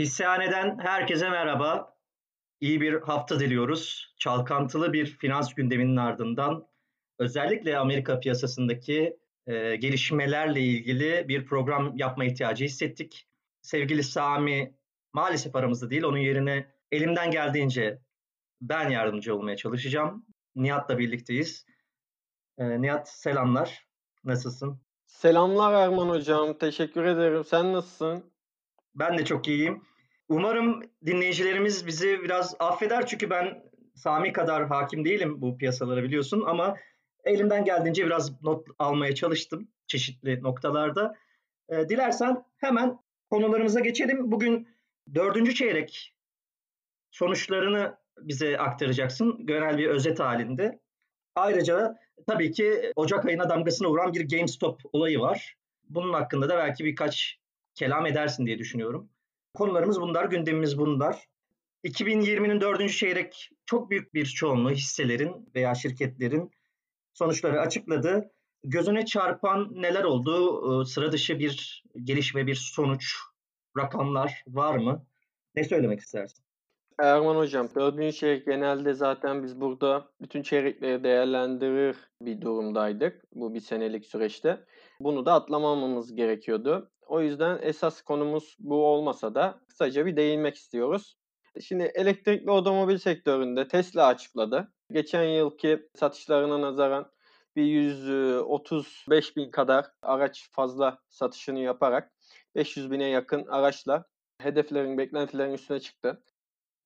Hissehaneden herkese merhaba. İyi bir hafta diliyoruz. Çalkantılı bir finans gündeminin ardından özellikle Amerika piyasasındaki e, gelişmelerle ilgili bir program yapma ihtiyacı hissettik. Sevgili Sami maalesef aramızda değil. Onun yerine elimden geldiğince ben yardımcı olmaya çalışacağım. Nihat'la birlikteyiz. E, Nihat selamlar. Nasılsın? Selamlar Erman Hocam. Teşekkür ederim. Sen nasılsın? Ben de çok iyiyim. Umarım dinleyicilerimiz bizi biraz affeder çünkü ben Sami kadar hakim değilim bu piyasalara biliyorsun ama elimden geldiğince biraz not almaya çalıştım çeşitli noktalarda. E, dilersen hemen konularımıza geçelim. Bugün dördüncü çeyrek sonuçlarını bize aktaracaksın genel bir özet halinde. Ayrıca tabii ki Ocak ayına damgasını vuran bir GameStop olayı var. Bunun hakkında da belki birkaç kelam edersin diye düşünüyorum. Konularımız bunlar, gündemimiz bunlar. 2020'nin dördüncü çeyrek çok büyük bir çoğunluğu hisselerin veya şirketlerin sonuçları açıkladı. Gözüne çarpan neler oldu? Sıra dışı bir gelişme, bir sonuç, rakamlar var mı? Ne söylemek istersin? Erman Hocam, dördüncü çeyrek genelde zaten biz burada bütün çeyrekleri değerlendirir bir durumdaydık bu bir senelik süreçte. Bunu da atlamamamız gerekiyordu. O yüzden esas konumuz bu olmasa da kısaca bir değinmek istiyoruz. Şimdi elektrikli otomobil sektöründe Tesla açıkladı. Geçen yılki satışlarına nazaran bir 135 bin kadar araç fazla satışını yaparak 500 bine yakın araçla hedeflerin, beklentilerin üstüne çıktı.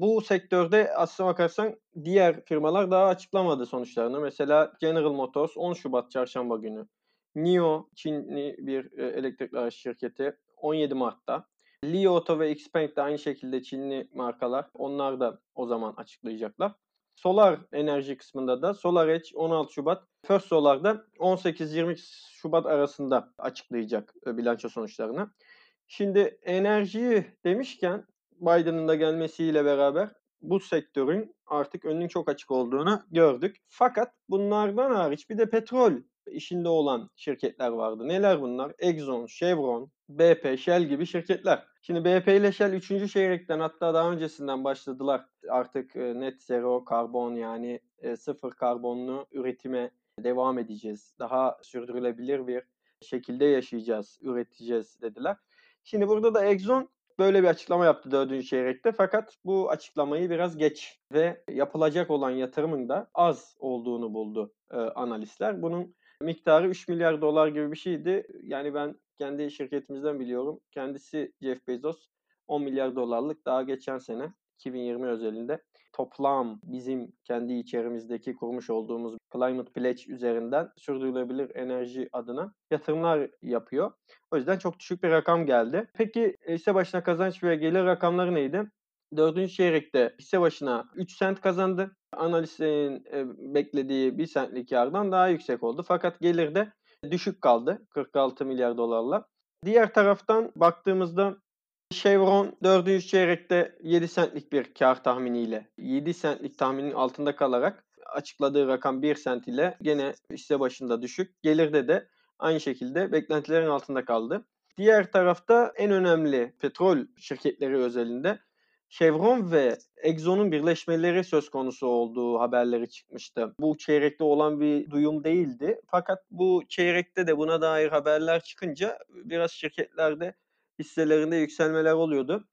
Bu sektörde aslına bakarsan diğer firmalar daha açıklamadı sonuçlarını. Mesela General Motors 10 Şubat çarşamba günü. NIO Çinli bir e, elektrikli araç şirketi 17 Mart'ta. Li Auto ve Xpeng de aynı şekilde Çinli markalar. Onlar da o zaman açıklayacaklar. Solar enerji kısmında da SolarEdge 16 Şubat, First Solar da 18-20 Şubat arasında açıklayacak e, bilanço sonuçlarını. Şimdi enerjiyi demişken Biden'ın da gelmesiyle beraber bu sektörün artık önünün çok açık olduğunu gördük. Fakat bunlardan hariç bir de petrol işinde olan şirketler vardı. Neler bunlar? Exxon, Chevron, BP, Shell gibi şirketler. Şimdi BP ile Shell 3. çeyrekten hatta daha öncesinden başladılar. Artık e, net zero karbon yani e, sıfır karbonlu üretime devam edeceğiz. Daha sürdürülebilir bir şekilde yaşayacağız, üreteceğiz dediler. Şimdi burada da Exxon böyle bir açıklama yaptı dördüncü çeyrekte. Fakat bu açıklamayı biraz geç ve yapılacak olan yatırımın da az olduğunu buldu e, analistler. Bunun miktarı 3 milyar dolar gibi bir şeydi. Yani ben kendi şirketimizden biliyorum. Kendisi Jeff Bezos 10 milyar dolarlık daha geçen sene 2020 özelinde toplam bizim kendi içerimizdeki kurmuş olduğumuz Climate Pledge üzerinden sürdürülebilir enerji adına yatırımlar yapıyor. O yüzden çok düşük bir rakam geldi. Peki hisse başına kazanç ve gelir rakamları neydi? Dördüncü çeyrekte hisse başına 3 sent kazandı. Analistlerin e, beklediği 1 sentlik yardan daha yüksek oldu. Fakat gelir de düşük kaldı 46 milyar dolarla. Diğer taraftan baktığımızda Chevron 4. çeyrekte 7 sentlik bir kar tahminiyle 7 sentlik tahminin altında kalarak açıkladığı rakam 1 sent ile gene hisse başında düşük. Gelirde de aynı şekilde beklentilerin altında kaldı. Diğer tarafta en önemli petrol şirketleri özelinde Chevron ve Exxon'un birleşmeleri söz konusu olduğu haberleri çıkmıştı. Bu çeyrekte olan bir duyum değildi. Fakat bu çeyrekte de buna dair haberler çıkınca biraz şirketlerde hisselerinde yükselmeler oluyordu.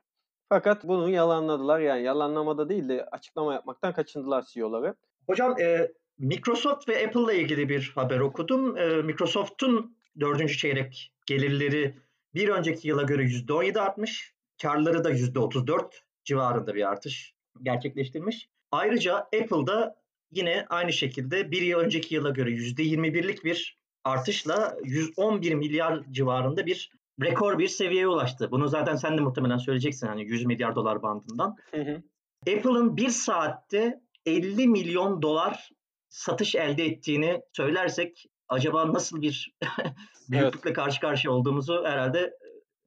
Fakat bunu yalanladılar. Yani yalanlamada değil de açıklama yapmaktan kaçındılar CEO'ları. Hocam e, Microsoft ve Apple ile ilgili bir haber okudum. E, Microsoft'un dördüncü çeyrek gelirleri bir önceki yıla göre %17 artmış. Karları da %34 civarında bir artış gerçekleştirmiş. Ayrıca Apple'da yine aynı şekilde bir yıl önceki yıla göre %21'lik bir artışla 111 milyar civarında bir rekor bir seviyeye ulaştı. Bunu zaten sen de muhtemelen söyleyeceksin hani 100 milyar dolar bandından. Apple'ın bir saatte 50 milyon dolar satış elde ettiğini söylersek acaba nasıl bir büyüklükle evet. karşı karşıya olduğumuzu herhalde e,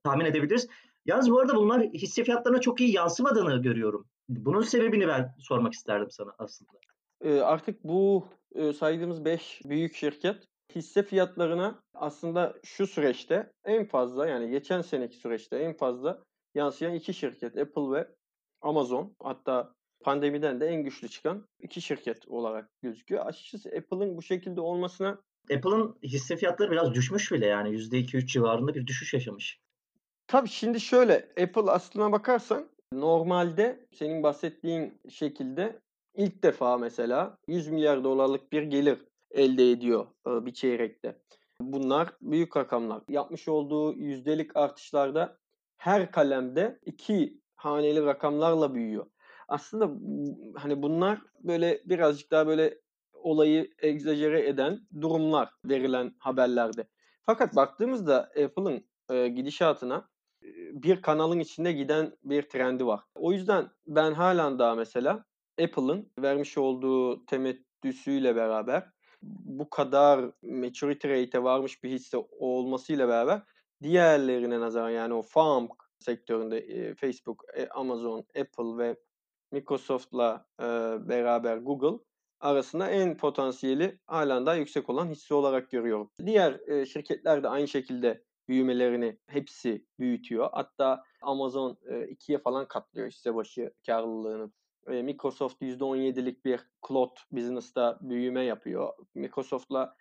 tahmin edebiliriz. Yalnız bu arada bunlar hisse fiyatlarına çok iyi yansımadığını görüyorum. Bunun sebebini ben sormak isterdim sana aslında. Ee, artık bu e, saydığımız 5 büyük şirket hisse fiyatlarına aslında şu süreçte en fazla yani geçen seneki süreçte en fazla yansıyan iki şirket Apple ve Amazon. Hatta pandemiden de en güçlü çıkan iki şirket olarak gözüküyor. Açıkçası Apple'ın bu şekilde olmasına Apple'ın hisse fiyatları biraz düşmüş bile yani %2-3 civarında bir düşüş yaşamış. Tabii şimdi şöyle Apple aslına bakarsan normalde senin bahsettiğin şekilde ilk defa mesela 100 milyar dolarlık bir gelir elde ediyor bir çeyrekte. Bunlar büyük rakamlar. Yapmış olduğu yüzdelik artışlarda her kalemde iki haneli rakamlarla büyüyor. Aslında hani bunlar böyle birazcık daha böyle olayı egzajere eden durumlar verilen haberlerde. Fakat baktığımızda Apple'ın e, gidişatına e, bir kanalın içinde giden bir trendi var. O yüzden ben halen daha mesela Apple'ın vermiş olduğu temettüsüyle beraber bu kadar maturity rate'e varmış bir hisse olmasıyla beraber diğerlerine nazaran yani o farm sektöründe e, Facebook, e, Amazon, Apple ve Microsoft'la e, beraber Google arasında en potansiyeli halen daha yüksek olan hisse olarak görüyorum. Diğer e, şirketler de aynı şekilde büyümelerini hepsi büyütüyor. Hatta Amazon ikiye falan katlıyor hisse başı karlılığını. Microsoft %17'lik bir cloud business'ta büyüme yapıyor. Microsoft'la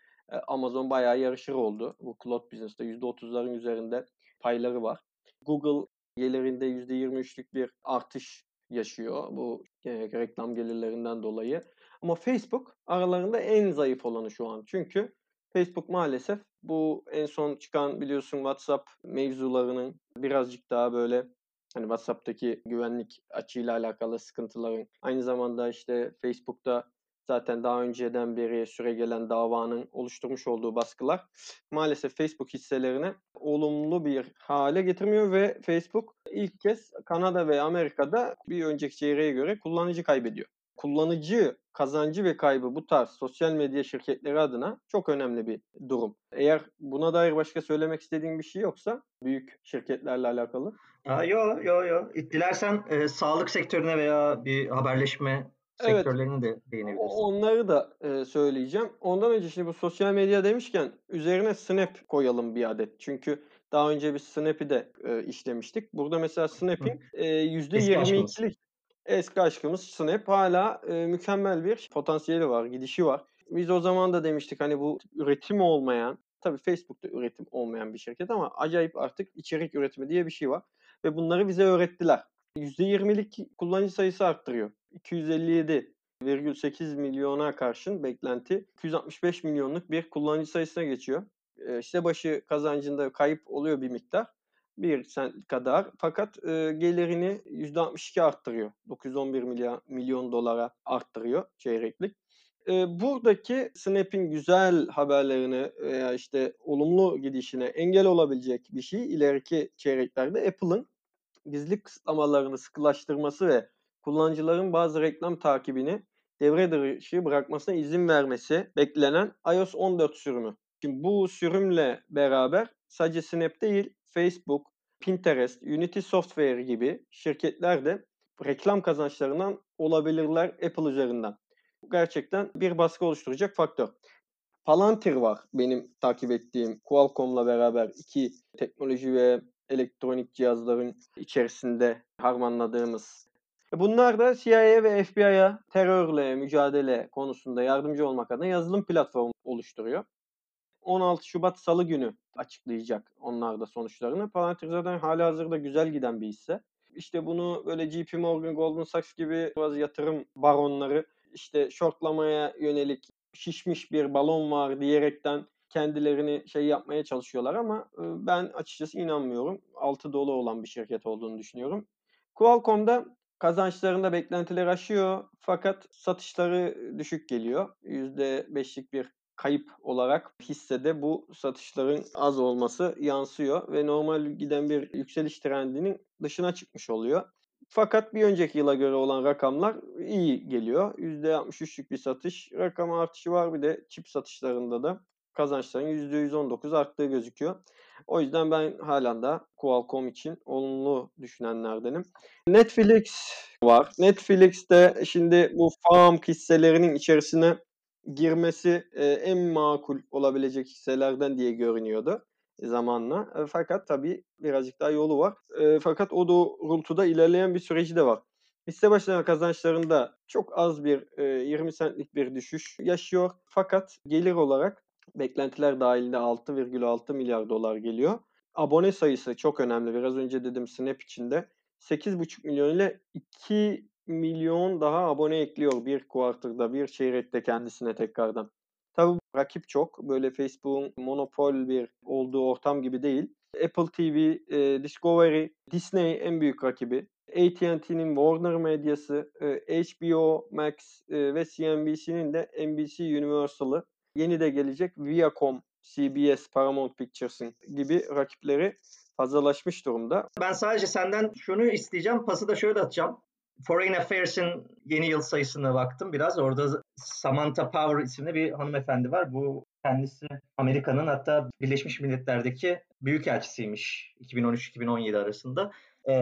Amazon bayağı yarışır oldu. Bu cloud business'ta %30'ların üzerinde payları var. Google gelirinde %23'lük bir artış yaşıyor bu e, reklam gelirlerinden dolayı. Ama Facebook aralarında en zayıf olanı şu an. Çünkü Facebook maalesef bu en son çıkan biliyorsun WhatsApp mevzularının birazcık daha böyle hani WhatsApp'taki güvenlik açığıyla alakalı sıkıntıların aynı zamanda işte Facebook'ta zaten daha önceden beri süre gelen davanın oluşturmuş olduğu baskılar maalesef Facebook hisselerine olumlu bir hale getirmiyor ve Facebook ilk kez Kanada ve Amerika'da bir önceki çeyreğe göre kullanıcı kaybediyor kullanıcı kazancı ve kaybı bu tarz sosyal medya şirketleri adına çok önemli bir durum. Eğer buna dair başka söylemek istediğin bir şey yoksa büyük şirketlerle alakalı. Yok yok yok. Dilersen e, sağlık sektörüne veya bir haberleşme evet. sektörlerine de değinebilirsin. Onları da e, söyleyeceğim. Ondan önce şimdi bu sosyal medya demişken üzerine Snap koyalım bir adet. Çünkü daha önce biz Snap'i de e, işlemiştik. Burada mesela Snap'in e, %22'lik eski aşkımız Snap hala e, mükemmel bir potansiyeli var, gidişi var. Biz o zaman da demiştik hani bu üretim olmayan, tabii Facebook'ta üretim olmayan bir şirket ama acayip artık içerik üretimi diye bir şey var. Ve bunları bize öğrettiler. %20'lik kullanıcı sayısı arttırıyor. 257,8 milyona karşın beklenti 265 milyonluk bir kullanıcı sayısına geçiyor. E, işte başı kazancında kayıp oluyor bir miktar bir sent kadar fakat e, gelirini %62 arttırıyor. 911 milyon, milyon dolara arttırıyor çeyreklik. E, buradaki Snap'in güzel haberlerini veya işte olumlu gidişine engel olabilecek bir şey ileriki çeyreklerde Apple'ın gizlilik kısıtlamalarını sıkılaştırması ve kullanıcıların bazı reklam takibini devre dışı bırakmasına izin vermesi beklenen iOS 14 sürümü. Şimdi bu sürümle beraber sadece Snap değil Facebook, Pinterest, Unity Software gibi şirketler de reklam kazançlarından olabilirler Apple üzerinden. Bu gerçekten bir baskı oluşturacak faktör. Palantir var benim takip ettiğim Qualcomm'la beraber iki teknoloji ve elektronik cihazların içerisinde harmanladığımız. Bunlar da CIA ve FBI'ya terörle mücadele konusunda yardımcı olmak adına yazılım platformu oluşturuyor. 16 Şubat Salı günü açıklayacak onlar da sonuçlarını. Palantir zaten hala hazırda güzel giden bir hisse. İşte bunu böyle JP Morgan, Goldman Sachs gibi bazı yatırım baronları işte shortlamaya yönelik şişmiş bir balon var diyerekten kendilerini şey yapmaya çalışıyorlar ama ben açıkçası inanmıyorum. Altı dolu olan bir şirket olduğunu düşünüyorum. Qualcomm'da kazançlarında beklentiler aşıyor fakat satışları düşük geliyor. %5'lik bir kayıp olarak hissede bu satışların az olması yansıyor ve normal giden bir yükseliş trendinin dışına çıkmış oluyor. Fakat bir önceki yıla göre olan rakamlar iyi geliyor. %63'lük bir satış rakam artışı var. Bir de çip satışlarında da kazançların %119 arttığı gözüküyor. O yüzden ben halen de Qualcomm için olumlu düşünenlerdenim. Netflix var. Netflix'te şimdi bu farm hisselerinin içerisine girmesi en makul olabilecek hisselerden diye görünüyordu. zamanla. Fakat tabii birazcık daha yolu var. Fakat o doğrultuda ilerleyen bir süreci de var. Hisse başına kazançlarında çok az bir 20 centlik bir düşüş yaşıyor. Fakat gelir olarak beklentiler dahilinde 6,6 milyar dolar geliyor. Abone sayısı çok önemli. Biraz önce dedim Snap içinde 8,5 milyon ile 2 milyon daha abone ekliyor bir kuartırda, bir çeyrekte kendisine tekrardan. Tabii rakip çok. Böyle Facebook'un monopol bir olduğu ortam gibi değil. Apple TV, e, Discovery, Disney en büyük rakibi. AT&T'nin Warner medyası, e, HBO Max e, ve CNBC'nin de NBC Universal'ı. Yeni de gelecek Viacom, CBS, Paramount Pictures'ın gibi rakipleri fazlalaşmış durumda. Ben sadece senden şunu isteyeceğim. Pası da şöyle atacağım. Foreign Affairs'in yeni yıl sayısına baktım biraz. Orada Samantha Power isimli bir hanımefendi var. Bu kendisi Amerika'nın hatta Birleşmiş Milletler'deki büyükelçisiymiş 2013-2017 arasında. Ee,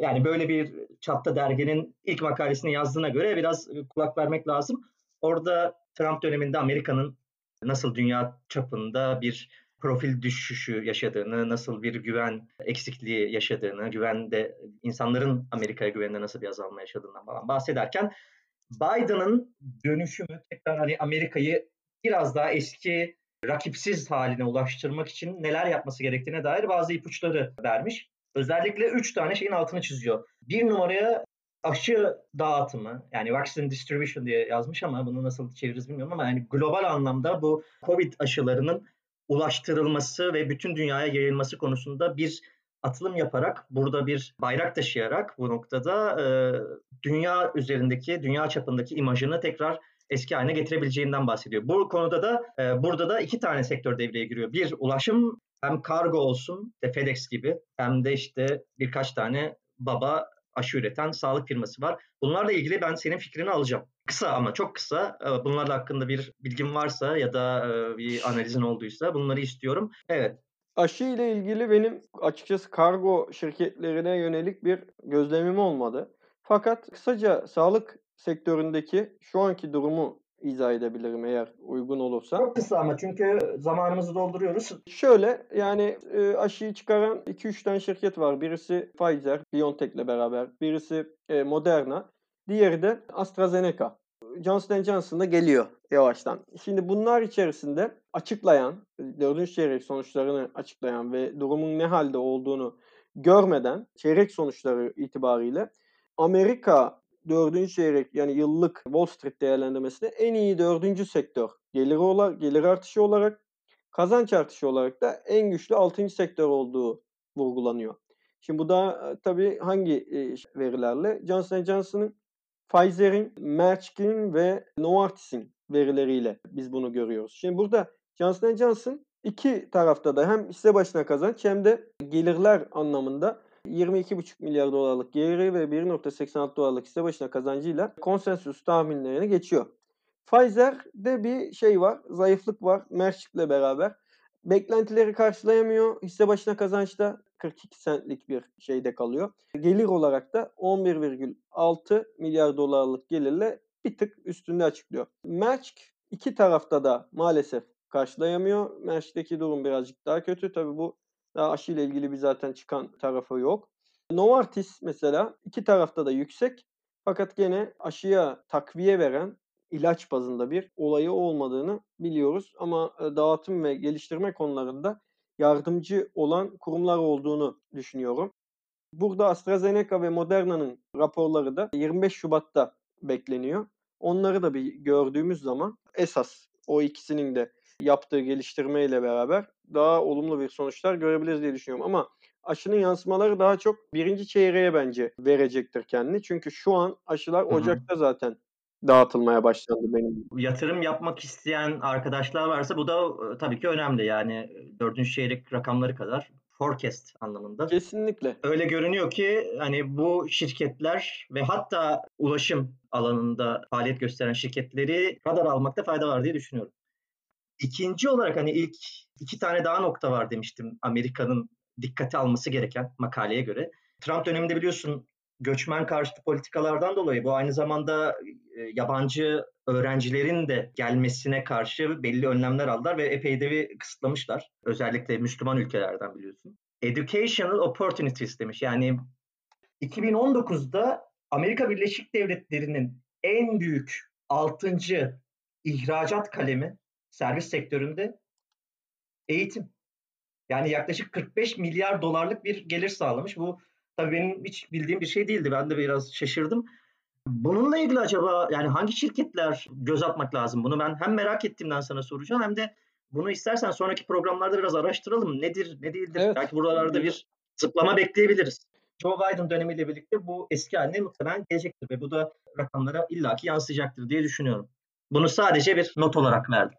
yani böyle bir çapta derginin ilk makalesini yazdığına göre biraz kulak vermek lazım. Orada Trump döneminde Amerika'nın nasıl dünya çapında bir profil düşüşü yaşadığını, nasıl bir güven eksikliği yaşadığını, güvende insanların Amerika'ya güveninde nasıl bir azalma yaşadığından falan bahsederken Biden'ın dönüşümü tekrar hani Amerika'yı biraz daha eski rakipsiz haline ulaştırmak için neler yapması gerektiğine dair bazı ipuçları vermiş. Özellikle üç tane şeyin altını çiziyor. Bir numaraya aşı dağıtımı yani vaccine distribution diye yazmış ama bunu nasıl çeviririz bilmiyorum ama yani global anlamda bu Covid aşılarının ulaştırılması ve bütün dünyaya yayılması konusunda bir atılım yaparak, burada bir bayrak taşıyarak bu noktada e, dünya üzerindeki, dünya çapındaki imajını tekrar eski haline getirebileceğinden bahsediyor. Bu konuda da e, burada da iki tane sektör devreye giriyor. Bir ulaşım hem kargo olsun de FedEx gibi hem de işte birkaç tane baba aşı üreten sağlık firması var. Bunlarla ilgili ben senin fikrini alacağım. Kısa ama çok kısa. Ee, bunlarla hakkında bir bilgin varsa ya da e, bir analizin olduysa bunları istiyorum. Evet. Aşı ile ilgili benim açıkçası kargo şirketlerine yönelik bir gözlemim olmadı. Fakat kısaca sağlık sektöründeki şu anki durumu izah edebilirim eğer uygun olursa. Çok kısa ama çünkü zamanımızı dolduruyoruz. Şöyle yani e, aşıyı çıkaran 2-3 tane şirket var. Birisi Pfizer, BioNTech'le beraber. Birisi e, Moderna. Diğeri de AstraZeneca. Johnson Johnson da geliyor yavaştan. Şimdi bunlar içerisinde açıklayan, dördüncü çeyrek sonuçlarını açıklayan ve durumun ne halde olduğunu görmeden çeyrek sonuçları itibariyle Amerika dördüncü çeyrek yani yıllık Wall Street değerlendirmesinde en iyi dördüncü sektör gelir olarak, gelir artışı olarak kazanç artışı olarak da en güçlü altıncı sektör olduğu vurgulanıyor. Şimdi bu da e, tabii hangi e, verilerle? Johnson Johnson'ın, Pfizer'in, Merck'in ve Novartis'in verileriyle biz bunu görüyoruz. Şimdi burada Johnson Johnson iki tarafta da hem hisse başına kazanç hem de gelirler anlamında 22,5 milyar dolarlık geliri ve 1.86 dolarlık hisse başına kazancıyla konsensüs tahminlerini geçiyor. Pfizer'de bir şey var, zayıflık var Merck'le beraber. Beklentileri karşılayamıyor. Hisse başına kazançta 42 centlik bir şeyde kalıyor. Gelir olarak da 11,6 milyar dolarlık gelirle bir tık üstünde açıklıyor. Merck iki tarafta da maalesef karşılayamıyor. Merck'teki durum birazcık daha kötü. Tabii bu daha aşı ile ilgili bir zaten çıkan tarafı yok. Novartis mesela iki tarafta da yüksek fakat gene aşıya takviye veren ilaç bazında bir olayı olmadığını biliyoruz. Ama e, dağıtım ve geliştirme konularında yardımcı olan kurumlar olduğunu düşünüyorum. Burada AstraZeneca ve Moderna'nın raporları da 25 Şubat'ta bekleniyor. Onları da bir gördüğümüz zaman esas o ikisinin de yaptığı geliştirmeyle beraber daha olumlu bir sonuçlar görebiliriz diye düşünüyorum. Ama aşının yansımaları daha çok birinci çeyreğe bence verecektir kendini. Çünkü şu an aşılar. Ocak'ta zaten dağıtılmaya başlandı benim. Yatırım yapmak isteyen arkadaşlar varsa bu da e, tabii ki önemli. Yani dördüncü çeyrek rakamları kadar forecast anlamında. Kesinlikle. Öyle görünüyor ki hani bu şirketler ve hatta ulaşım alanında faaliyet gösteren şirketleri radar almakta fayda var diye düşünüyorum. İkinci olarak hani ilk iki tane daha nokta var demiştim Amerika'nın dikkate alması gereken makaleye göre. Trump döneminde biliyorsun göçmen karşıtı politikalardan dolayı bu aynı zamanda e, yabancı öğrencilerin de gelmesine karşı belli önlemler aldılar ve epey de bir kısıtlamışlar. Özellikle Müslüman ülkelerden biliyorsun. Educational Opportunities demiş. Yani 2019'da Amerika Birleşik Devletleri'nin en büyük 6. ihracat kalemi servis sektöründe eğitim. Yani yaklaşık 45 milyar dolarlık bir gelir sağlamış. Bu tabii benim hiç bildiğim bir şey değildi. Ben de biraz şaşırdım. Bununla ilgili acaba yani hangi şirketler göz atmak lazım? Bunu ben hem merak ettiğimden sana soracağım hem de bunu istersen sonraki programlarda biraz araştıralım. Nedir, ne değildir? Evet. Belki buralarda bir zıplama bekleyebiliriz. Joe Biden dönemiyle birlikte bu eski haline muhtemelen gelecektir ve bu da rakamlara illaki yansıyacaktır diye düşünüyorum. Bunu sadece bir not olarak verdim.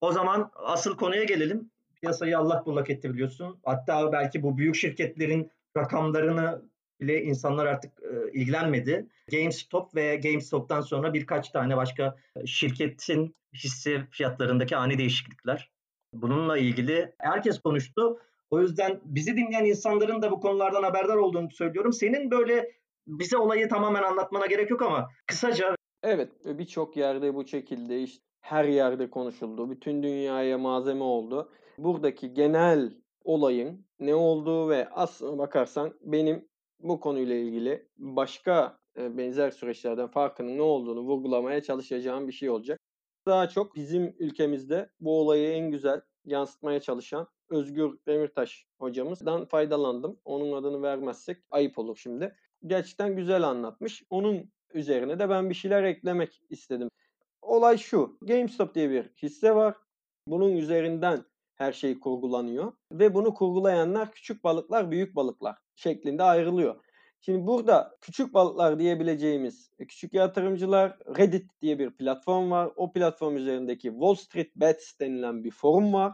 O zaman asıl konuya gelelim. Piyasayı Allah bullak etti biliyorsun. Hatta belki bu büyük şirketlerin rakamlarını bile insanlar artık e, ilgilenmedi. GameStop ve GameStop'tan sonra birkaç tane başka şirketin hisse fiyatlarındaki ani değişiklikler. Bununla ilgili herkes konuştu. O yüzden bizi dinleyen insanların da bu konulardan haberdar olduğunu söylüyorum. Senin böyle bize olayı tamamen anlatmana gerek yok ama kısaca. Evet birçok yerde bu şekilde işte her yerde konuşuldu. Bütün dünyaya malzeme oldu. Buradaki genel olayın ne olduğu ve aslına bakarsan benim bu konuyla ilgili başka e, benzer süreçlerden farkının ne olduğunu vurgulamaya çalışacağım bir şey olacak. Daha çok bizim ülkemizde bu olayı en güzel yansıtmaya çalışan Özgür Demirtaş hocamızdan faydalandım. Onun adını vermezsek ayıp olur şimdi. Gerçekten güzel anlatmış. Onun üzerine de ben bir şeyler eklemek istedim. Olay şu. GameStop diye bir hisse var. Bunun üzerinden her şey kurgulanıyor. Ve bunu kurgulayanlar küçük balıklar, büyük balıklar şeklinde ayrılıyor. Şimdi burada küçük balıklar diyebileceğimiz küçük yatırımcılar Reddit diye bir platform var. O platform üzerindeki Wall Street Bets denilen bir forum var.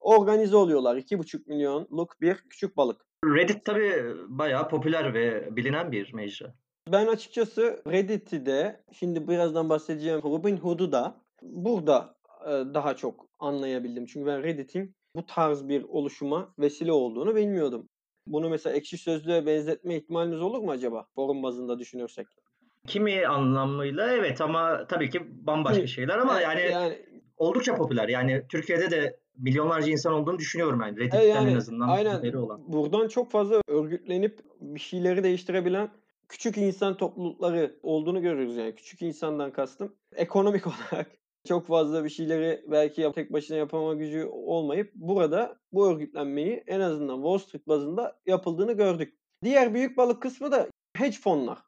Organize oluyorlar. 2,5 milyonluk bir küçük balık. Reddit tabii bayağı popüler ve bilinen bir mecra. Ben açıkçası Reddit'i de şimdi birazdan bahsedeceğim Robinhood'u da burada daha çok anlayabildim. Çünkü ben Reddit'in bu tarz bir oluşuma vesile olduğunu bilmiyordum. Bunu mesela ekşi sözlüğe benzetme ihtimaliniz olur mu acaba forum bazında düşünürsek? Kimi anlamıyla evet ama tabii ki bambaşka şeyler ama yani, yani oldukça popüler. Yani Türkiye'de de milyonlarca insan olduğunu düşünüyorum yani Reddit'ten yani, en azından aynen, olan. Buradan çok fazla örgütlenip bir şeyleri değiştirebilen küçük insan toplulukları olduğunu görüyoruz yani. Küçük insandan kastım ekonomik olarak çok fazla bir şeyleri belki tek başına yapama gücü olmayıp burada bu örgütlenmeyi en azından Wall Street bazında yapıldığını gördük. Diğer büyük balık kısmı da hedge fonlar.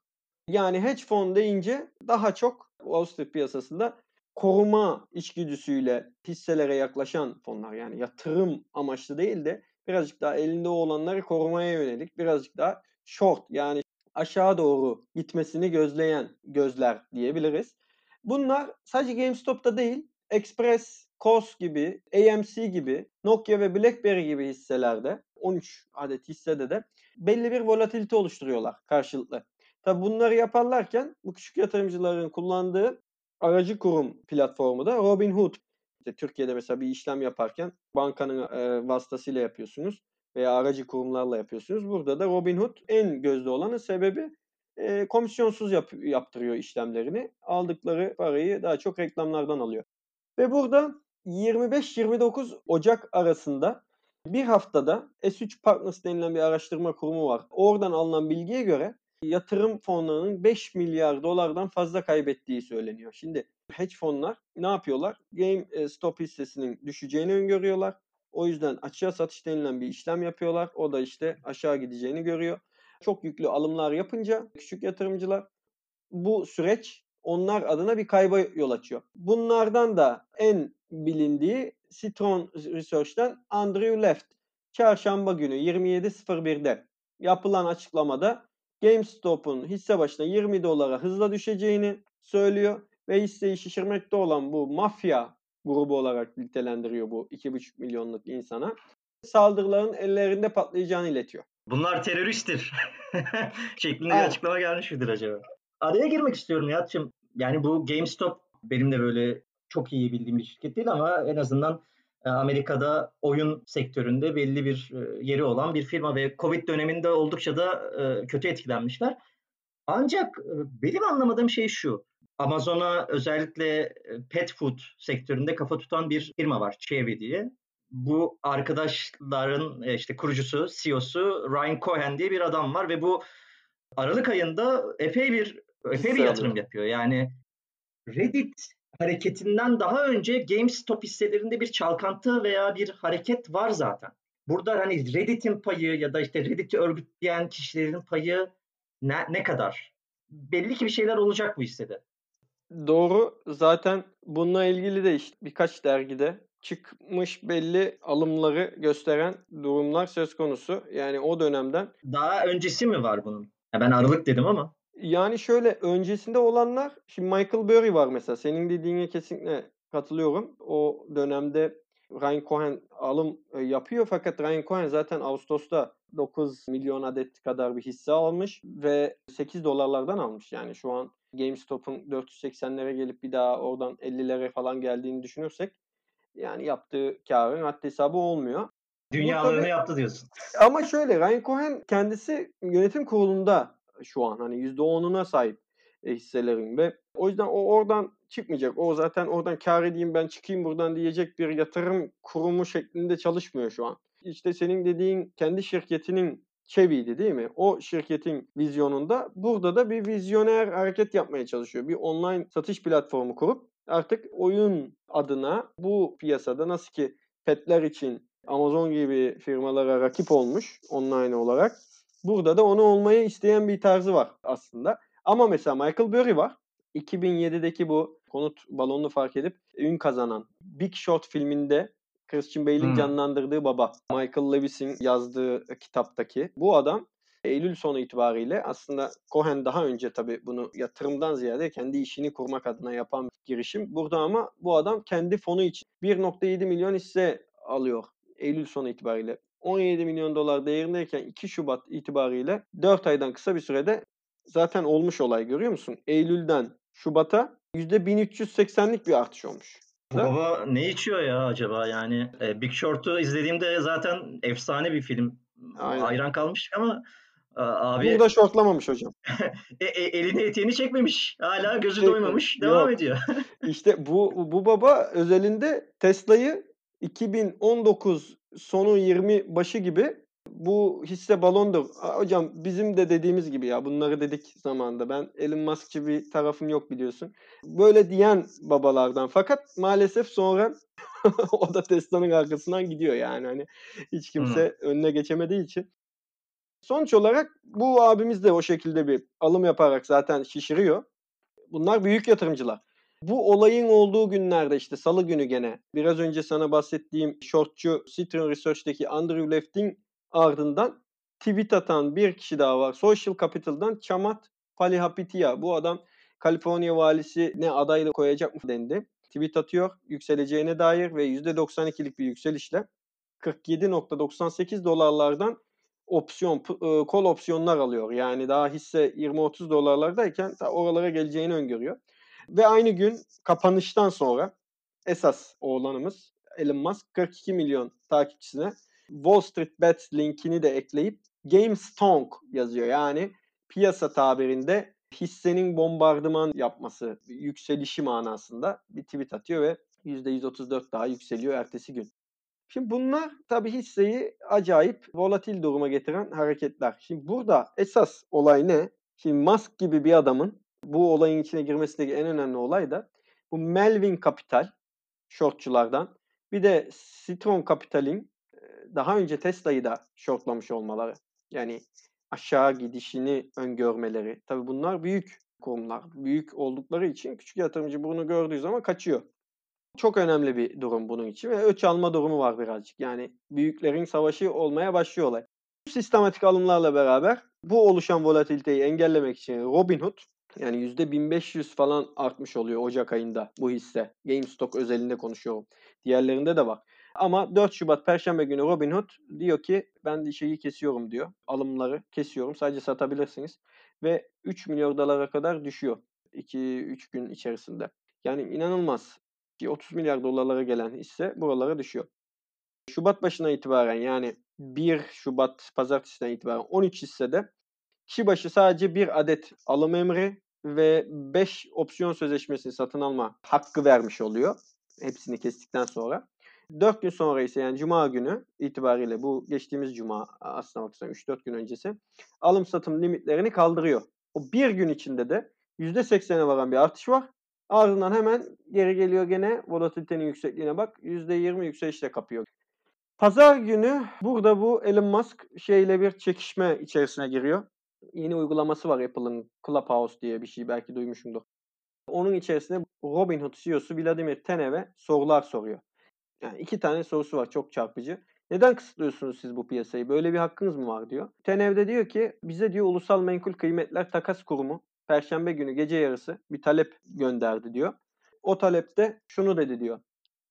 Yani hedge fon deyince daha çok Wall Street piyasasında koruma içgüdüsüyle hisselere yaklaşan fonlar yani yatırım amaçlı değil de birazcık daha elinde olanları korumaya yönelik birazcık daha short yani aşağı doğru gitmesini gözleyen gözler diyebiliriz. Bunlar sadece GameStop'ta değil, Express, COS gibi, AMC gibi, Nokia ve BlackBerry gibi hisselerde 13 adet hissede de belli bir volatilite oluşturuyorlar karşılıklı. Tabi bunları yaparlarken bu küçük yatırımcıların kullandığı aracı kurum platformu da Robinhood. İşte Türkiye'de mesela bir işlem yaparken bankanın vasıtasıyla yapıyorsunuz veya aracı kurumlarla yapıyorsunuz. Burada da Robinhood en gözde olanın sebebi e, komisyonsuz yap, yaptırıyor işlemlerini. Aldıkları parayı daha çok reklamlardan alıyor. Ve burada 25-29 Ocak arasında bir haftada S3 Partners denilen bir araştırma kurumu var. Oradan alınan bilgiye göre yatırım fonlarının 5 milyar dolardan fazla kaybettiği söyleniyor. Şimdi hedge fonlar ne yapıyorlar? GameStop hissesinin düşeceğini öngörüyorlar. O yüzden açığa satış denilen bir işlem yapıyorlar. O da işte aşağı gideceğini görüyor. Çok yüklü alımlar yapınca küçük yatırımcılar bu süreç onlar adına bir kayba yol açıyor. Bunlardan da en bilindiği Citron Research'ten Andrew Left. Çarşamba günü 27.01'de yapılan açıklamada GameStop'un hisse başına 20 dolara hızla düşeceğini söylüyor ve hisseyi şişirmekte olan bu mafya grubu olarak nitelendiriyor bu 2,5 milyonluk insana. Saldırıların ellerinde patlayacağını iletiyor bunlar teröristtir şeklinde bir açıklama gelmiş midir acaba? Araya girmek istiyorum Nihat'cığım. Yani bu GameStop benim de böyle çok iyi bildiğim bir şirket değil ama en azından Amerika'da oyun sektöründe belli bir yeri olan bir firma ve Covid döneminde oldukça da kötü etkilenmişler. Ancak benim anlamadığım şey şu. Amazon'a özellikle pet food sektöründe kafa tutan bir firma var, Chewy diye. Bu arkadaşların işte kurucusu, CEO'su Ryan Cohen diye bir adam var ve bu Aralık ayında epey bir epey bir yatırım yapıyor. Yani Reddit hareketinden daha önce GameStop hisselerinde bir çalkantı veya bir hareket var zaten. Burada hani Reddit'in payı ya da işte Reddit'i örgütleyen kişilerin payı ne, ne kadar? Belli ki bir şeyler olacak bu hissede. Doğru. Zaten bununla ilgili de işte birkaç dergide çıkmış belli alımları gösteren durumlar söz konusu. Yani o dönemden. Daha öncesi mi var bunun? Ya ben Aralık dedim ama. Yani şöyle öncesinde olanlar şimdi Michael Burry var mesela. Senin dediğine kesinlikle katılıyorum. O dönemde Ryan Cohen alım e, yapıyor fakat Ryan Cohen zaten Ağustos'ta 9 milyon adet kadar bir hisse almış ve 8 dolarlardan almış. Yani şu an GameStop'un 480'lere gelip bir daha oradan 50'lere falan geldiğini düşünürsek yani yaptığı karın haddi hesabı olmuyor. Dünyalığını yaptı diyorsun. Ama şöyle Ryan Cohen kendisi yönetim kurulunda şu an hani %10'una sahip e, hisselerin ve o yüzden o oradan çıkmayacak. O zaten oradan kar edeyim ben çıkayım buradan diyecek bir yatırım kurumu şeklinde çalışmıyor şu an. İşte senin dediğin kendi şirketinin Chevy'di değil mi? O şirketin vizyonunda burada da bir vizyoner hareket yapmaya çalışıyor. Bir online satış platformu kurup artık oyun adına bu piyasada nasıl ki petler için Amazon gibi firmalara rakip olmuş online olarak. Burada da onu olmayı isteyen bir tarzı var aslında. Ama mesela Michael Burry var. 2007'deki bu konut balonunu fark edip ün kazanan Big Short filminde Christian Bale'in hmm. canlandırdığı baba. Michael Lewis'in yazdığı kitaptaki. Bu adam Eylül sonu itibariyle aslında Cohen daha önce tabii bunu yatırımdan ziyade kendi işini kurmak adına yapan bir girişim. Burada ama bu adam kendi fonu için 1.7 milyon hisse alıyor Eylül sonu itibariyle. 17 milyon dolar değerindeyken 2 Şubat itibariyle 4 aydan kısa bir sürede zaten olmuş olay görüyor musun? Eylül'den Şubat'a %1380'lik bir artış olmuş. Bu baba ne içiyor ya acaba yani? E, Big Short'u izlediğimde zaten efsane bir film. Aynen. Hayran kalmıştık ama abi... Burada şortlamamış hocam. e, e, elini eteğini çekmemiş. Hala gözü doymamış. Devam Yok. ediyor. İşte bu bu baba özelinde Tesla'yı 2019 sonu 20 başı gibi bu hisse balondur. Hocam bizim de dediğimiz gibi ya bunları dedik zamanda. Ben Elon Musk'çı bir tarafım yok biliyorsun. Böyle diyen babalardan. Fakat maalesef sonra o da Tesla'nın arkasından gidiyor yani. Hani hiç kimse hmm. önüne geçemediği için. Sonuç olarak bu abimiz de o şekilde bir alım yaparak zaten şişiriyor. Bunlar büyük yatırımcılar. Bu olayın olduğu günlerde işte salı günü gene biraz önce sana bahsettiğim shortçu Citron Research'teki Andrew Left'in ardından tweet atan bir kişi daha var. Social Capital'dan Chamat Palihapitiya. Bu adam Kaliforniya valisi ne adayla koyacak mı dendi. Tweet atıyor yükseleceğine dair ve %92'lik bir yükselişle 47.98 dolarlardan opsiyon, kol opsiyonlar alıyor. Yani daha hisse 20-30 dolarlardayken oralara geleceğini öngörüyor. Ve aynı gün kapanıştan sonra esas oğlanımız Elon Musk 42 milyon takipçisine Wall Street Bets linkini de ekleyip GameStonk yazıyor. Yani piyasa tabirinde hissenin bombardıman yapması, yükselişi manasında bir tweet atıyor ve %134 daha yükseliyor ertesi gün. Şimdi bunlar tabii hisseyi acayip volatil duruma getiren hareketler. Şimdi burada esas olay ne? Şimdi Musk gibi bir adamın bu olayın içine girmesindeki en önemli olay da bu Melvin Capital shortçulardan bir de Citron Capital'in daha önce Tesla'yı da shortlamış olmaları. Yani aşağı gidişini öngörmeleri. Tabii bunlar büyük kurumlar. Büyük oldukları için küçük yatırımcı bunu gördüğü zaman kaçıyor. Çok önemli bir durum bunun için ve öç alma durumu var birazcık. Yani büyüklerin savaşı olmaya başlıyor olay. Sistematik alımlarla beraber bu oluşan volatiliteyi engellemek için Robinhood yani %1500 falan artmış oluyor Ocak ayında bu hisse. GameStop özelinde konuşuyorum. Diğerlerinde de var. Ama 4 Şubat Perşembe günü Robinhood diyor ki ben şeyi kesiyorum diyor. Alımları kesiyorum. Sadece satabilirsiniz. Ve 3 milyon dolara kadar düşüyor. 2-3 gün içerisinde. Yani inanılmaz. 30 milyar dolarlara gelen hisse buralara düşüyor. Şubat başına itibaren yani 1 Şubat pazartesiden itibaren 13 hissede kişi başı sadece bir adet alım emri ve 5 opsiyon sözleşmesini satın alma hakkı vermiş oluyor. Hepsini kestikten sonra. 4 gün sonra ise yani Cuma günü itibariyle bu geçtiğimiz Cuma aslında bakarsan 3-4 gün öncesi alım satım limitlerini kaldırıyor. O bir gün içinde de %80'e varan bir artış var. Ardından hemen geri geliyor gene volatilitenin yüksekliğine bak %20 yükselişle kapıyor. Pazar günü burada bu Elon Musk şeyle bir çekişme içerisine giriyor. Yeni uygulaması var Apple'ın Clubhouse diye bir şey belki duymuşumdur. Onun içerisinde Robinhood CEO'su Vladimir Tenev'e sorular soruyor. Yani iki tane sorusu var çok çarpıcı. Neden kısıtlıyorsunuz siz bu piyasayı? Böyle bir hakkınız mı var diyor. Tenev de diyor ki bize diyor Ulusal Menkul Kıymetler Takas Kurumu Perşembe günü gece yarısı bir talep gönderdi diyor. O talepte şunu dedi diyor.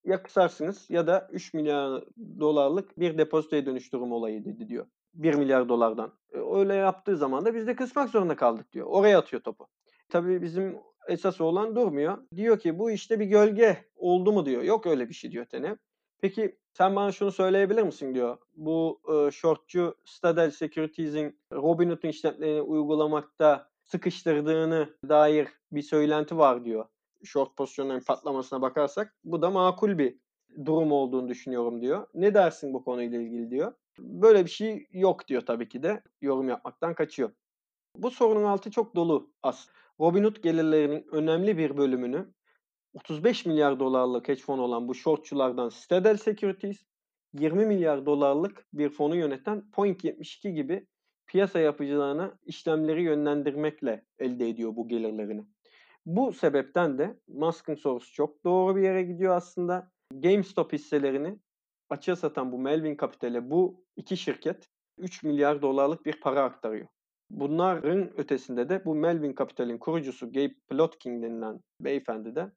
Ya kısarsınız ya da 3 milyar dolarlık bir depozitoya dönüştürüm olayı dedi diyor. 1 milyar dolardan. E, öyle yaptığı zaman da biz de kısmak zorunda kaldık diyor. Oraya atıyor topu. Tabii bizim esas olan durmuyor. Diyor ki bu işte bir gölge oldu mu diyor. Yok öyle bir şey diyor Tenev. Peki sen bana şunu söyleyebilir misin diyor. Bu e, shortçu Stadel Securities'in Robinhood'un işlemlerini uygulamakta sıkıştırdığını dair bir söylenti var diyor. Short pozisyonların patlamasına bakarsak bu da makul bir durum olduğunu düşünüyorum diyor. Ne dersin bu konuyla ilgili diyor. Böyle bir şey yok diyor tabii ki de. Yorum yapmaktan kaçıyor. Bu sorunun altı çok dolu aslında. Robinhood gelirlerinin önemli bir bölümünü 35 milyar dolarlık hedge fon olan bu shortçulardan Citadel Securities, 20 milyar dolarlık bir fonu yöneten Point72 gibi piyasa yapıcılarına işlemleri yönlendirmekle elde ediyor bu gelirlerini. Bu sebepten de Musk'ın sorusu çok doğru bir yere gidiyor aslında. GameStop hisselerini açığa satan bu Melvin Capital'e bu iki şirket 3 milyar dolarlık bir para aktarıyor. Bunların ötesinde de bu Melvin Capital'in kurucusu Gabe Plotkin denilen beyefendi de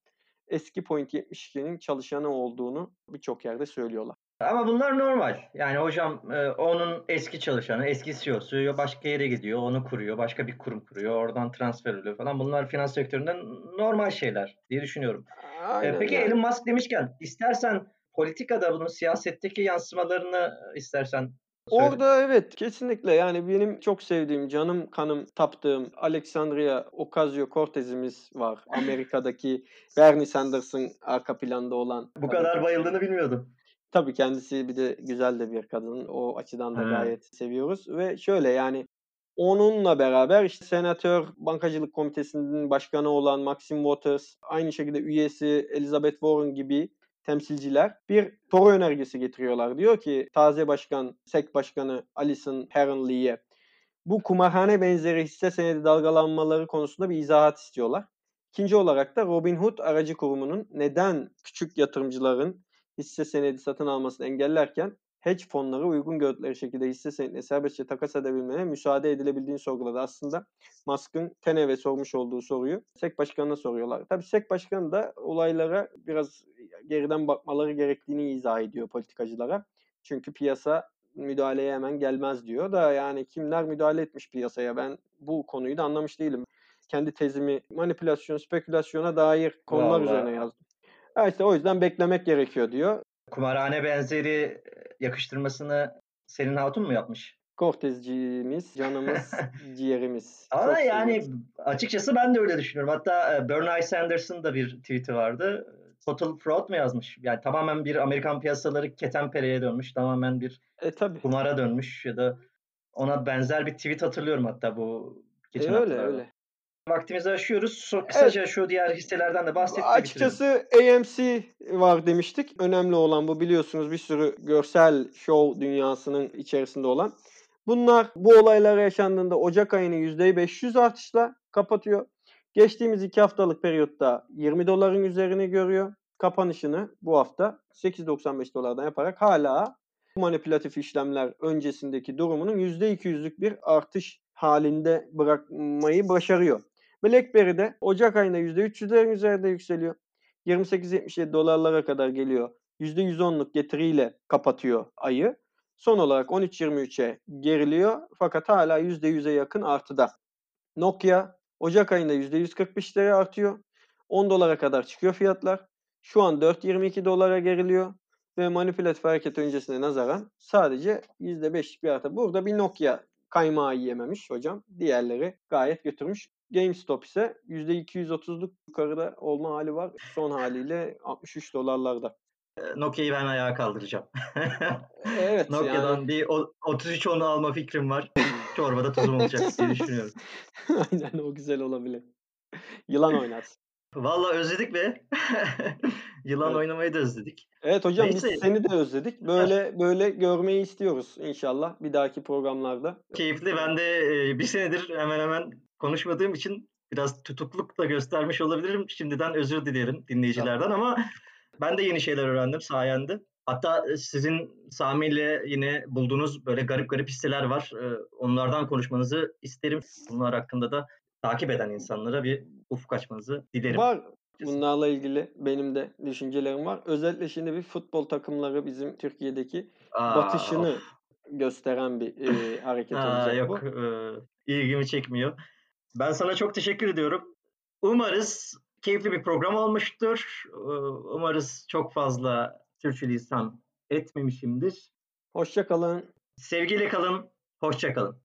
eski Point 72'nin çalışanı olduğunu birçok yerde söylüyorlar. Ama bunlar normal. Yani hocam e, onun eski çalışanı, eski CEO'su başka yere gidiyor, onu kuruyor, başka bir kurum kuruyor, oradan transfer oluyor falan. Bunlar finans sektöründe normal şeyler diye düşünüyorum. E, Aynen, Peki yani. Elon Musk demişken istersen politikada bunun siyasetteki yansımalarını istersen. Orada evet kesinlikle yani benim çok sevdiğim, canım kanım taptığım Alexandria Ocasio-Cortez'imiz var. Amerika'daki Bernie Sanders'ın arka planda olan. Bu kadar bayıldığını bilmiyordum. Tabii kendisi bir de güzel de bir kadın. O açıdan da gayet seviyoruz. Ve şöyle yani onunla beraber işte senatör bankacılık komitesinin başkanı olan Maxim Waters, aynı şekilde üyesi Elizabeth Warren gibi temsilciler bir soru önergesi getiriyorlar. Diyor ki taze başkan, SEC başkanı Alison Heron bu kumarhane benzeri hisse senedi dalgalanmaları konusunda bir izahat istiyorlar. İkinci olarak da Robinhood aracı kurumunun neden küçük yatırımcıların hisse senedi satın almasını engellerken hedge fonları uygun gördükleri şekilde hisse senedine serbestçe takas edebilmeye müsaade edilebildiğini sorguladı. Aslında Musk'ın Tenev'e sormuş olduğu soruyu SEC Başkanı'na soruyorlar. Tabii SEC Başkanı da olaylara biraz geriden bakmaları gerektiğini izah ediyor politikacılara. Çünkü piyasa müdahaleye hemen gelmez diyor da yani kimler müdahale etmiş piyasaya ben bu konuyu da anlamış değilim. Kendi tezimi manipülasyon, spekülasyona dair konular Vallahi. üzerine yazdım. Ya işte o yüzden beklemek gerekiyor diyor. Kumarhane benzeri yakıştırmasını senin hatun mu yapmış? Cortezciğimiz, canımız, ciğerimiz. Ama Çok yani seviyoruz. açıkçası ben de öyle düşünüyorum. Hatta e, Bernie Sanders'ın da bir tweet'i vardı. Total fraud mu yazmış? Yani tamamen bir Amerikan piyasaları ketenpereye dönmüş. Tamamen bir e, tabii. kumara dönmüş ya da ona benzer bir tweet hatırlıyorum hatta bu geçen e, öyle haftalarda. öyle. Vaktimizi aşıyoruz. Kısaca evet. şu diğer hisselerden de bahsetmek Açıkçası bitirelim. AMC var demiştik. Önemli olan bu biliyorsunuz bir sürü görsel show dünyasının içerisinde olan. Bunlar bu olaylar yaşandığında Ocak ayını %500 artışla kapatıyor. Geçtiğimiz iki haftalık periyotta 20 doların üzerine görüyor. Kapanışını bu hafta 8.95 dolardan yaparak hala manipülatif işlemler öncesindeki durumunun %200'lük bir artış halinde bırakmayı başarıyor. BlackBerry'de Ocak ayında %300'lerin üzerinde yükseliyor. 28.77 dolarlara kadar geliyor. %110'luk getiriyle kapatıyor ayı. Son olarak 13.23'e geriliyor fakat hala %100'e yakın artıda. Nokia Ocak ayında %145'lere artıyor. 10 dolara kadar çıkıyor fiyatlar. Şu an 4.22 dolara geriliyor ve manipülatif hareket öncesine nazaran sadece %5'lik bir artı. Burada bir Nokia kaymağı yiyememiş hocam. Diğerleri gayet götürmüş. GameStop ise %230'luk yukarıda olma hali var. Son haliyle 63 dolarlarda. Nokia'yı ben ayağa kaldıracağım. evet. Nokia'dan yani... bir 33 onu alma fikrim var. Çorbada tuzum olacak diye düşünüyorum. Aynen o güzel olabilir. Yılan oynarsın. Valla özledik be. Yılan evet. oynamayı da özledik. Evet hocam Neyse. biz seni de özledik. Böyle böyle görmeyi istiyoruz inşallah bir dahaki programlarda. Keyifli. Ben de bir senedir hemen hemen konuşmadığım için biraz tutukluk da göstermiş olabilirim. Şimdiden özür dilerim dinleyicilerden ama ben de yeni şeyler öğrendim sayende. Hatta sizin Sami ile yine bulduğunuz böyle garip garip hisseler var. Onlardan konuşmanızı isterim. Bunlar hakkında da takip eden insanlara bir ufuk açmanızı dilerim. Var. Bunlarla ilgili benim de düşüncelerim var. Özellikle şimdi bir futbol takımları bizim Türkiye'deki Aa, batışını of. gösteren bir e, hareket Aa, olacak yok, bu. Yok, e, ilgimi çekmiyor. Ben sana çok teşekkür ediyorum. Umarız keyifli bir program olmuştur. Umarız çok fazla sürçülisan etmemişimdir. Hoşça kalın. Sevgiyle kalın. Hoşça kalın.